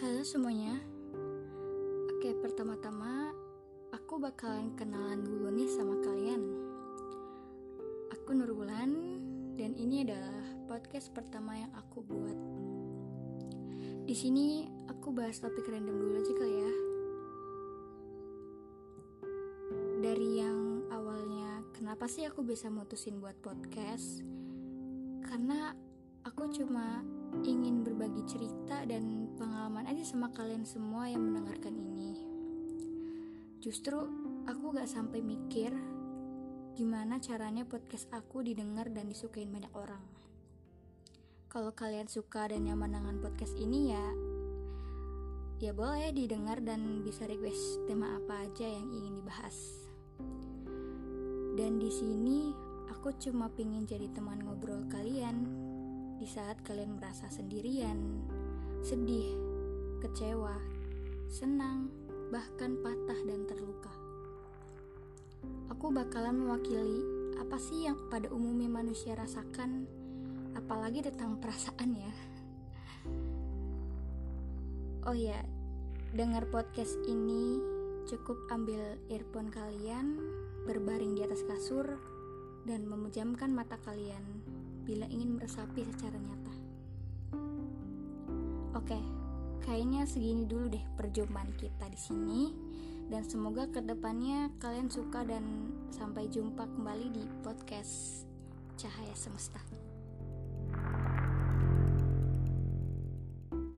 Halo semuanya. Oke pertama-tama Aku bakalan kenalan dulu nih sama kalian. Aku Nurbulan Dan ini adalah podcast pertama yang aku buat. Di sini aku bahas topik random dulu aja kali ya. Dari yang awalnya Kenapa sih aku bisa mutusin buat podcast? Karena aku cuma ingin berbagi cerita dan pengalaman aja sama kalian semua yang mendengarkan ini. Justru aku gak sampai mikir gimana caranya podcast aku didengar dan disukain banyak orang. Kalau kalian suka dan nyaman dengan podcast ini ya ya boleh didengar dan bisa request tema apa aja yang ingin dibahas. Dan di sini aku cuma pingin jadi teman ngobrol kalian di saat kalian merasa sendirian, sedih, kecewa, senang, bahkan patah dan terluka. Aku bakalan mewakili apa sih yang pada umumnya manusia rasakan, apalagi tentang perasaan ya. Oh ya, dengar podcast ini cukup ambil earphone kalian, berbaring di atas kasur, dan memejamkan mata kalian bila ingin meresapi secara nyata. Oke, kayaknya segini dulu deh perjumpaan kita di sini dan semoga ke depannya kalian suka dan sampai jumpa kembali di podcast Cahaya Semesta.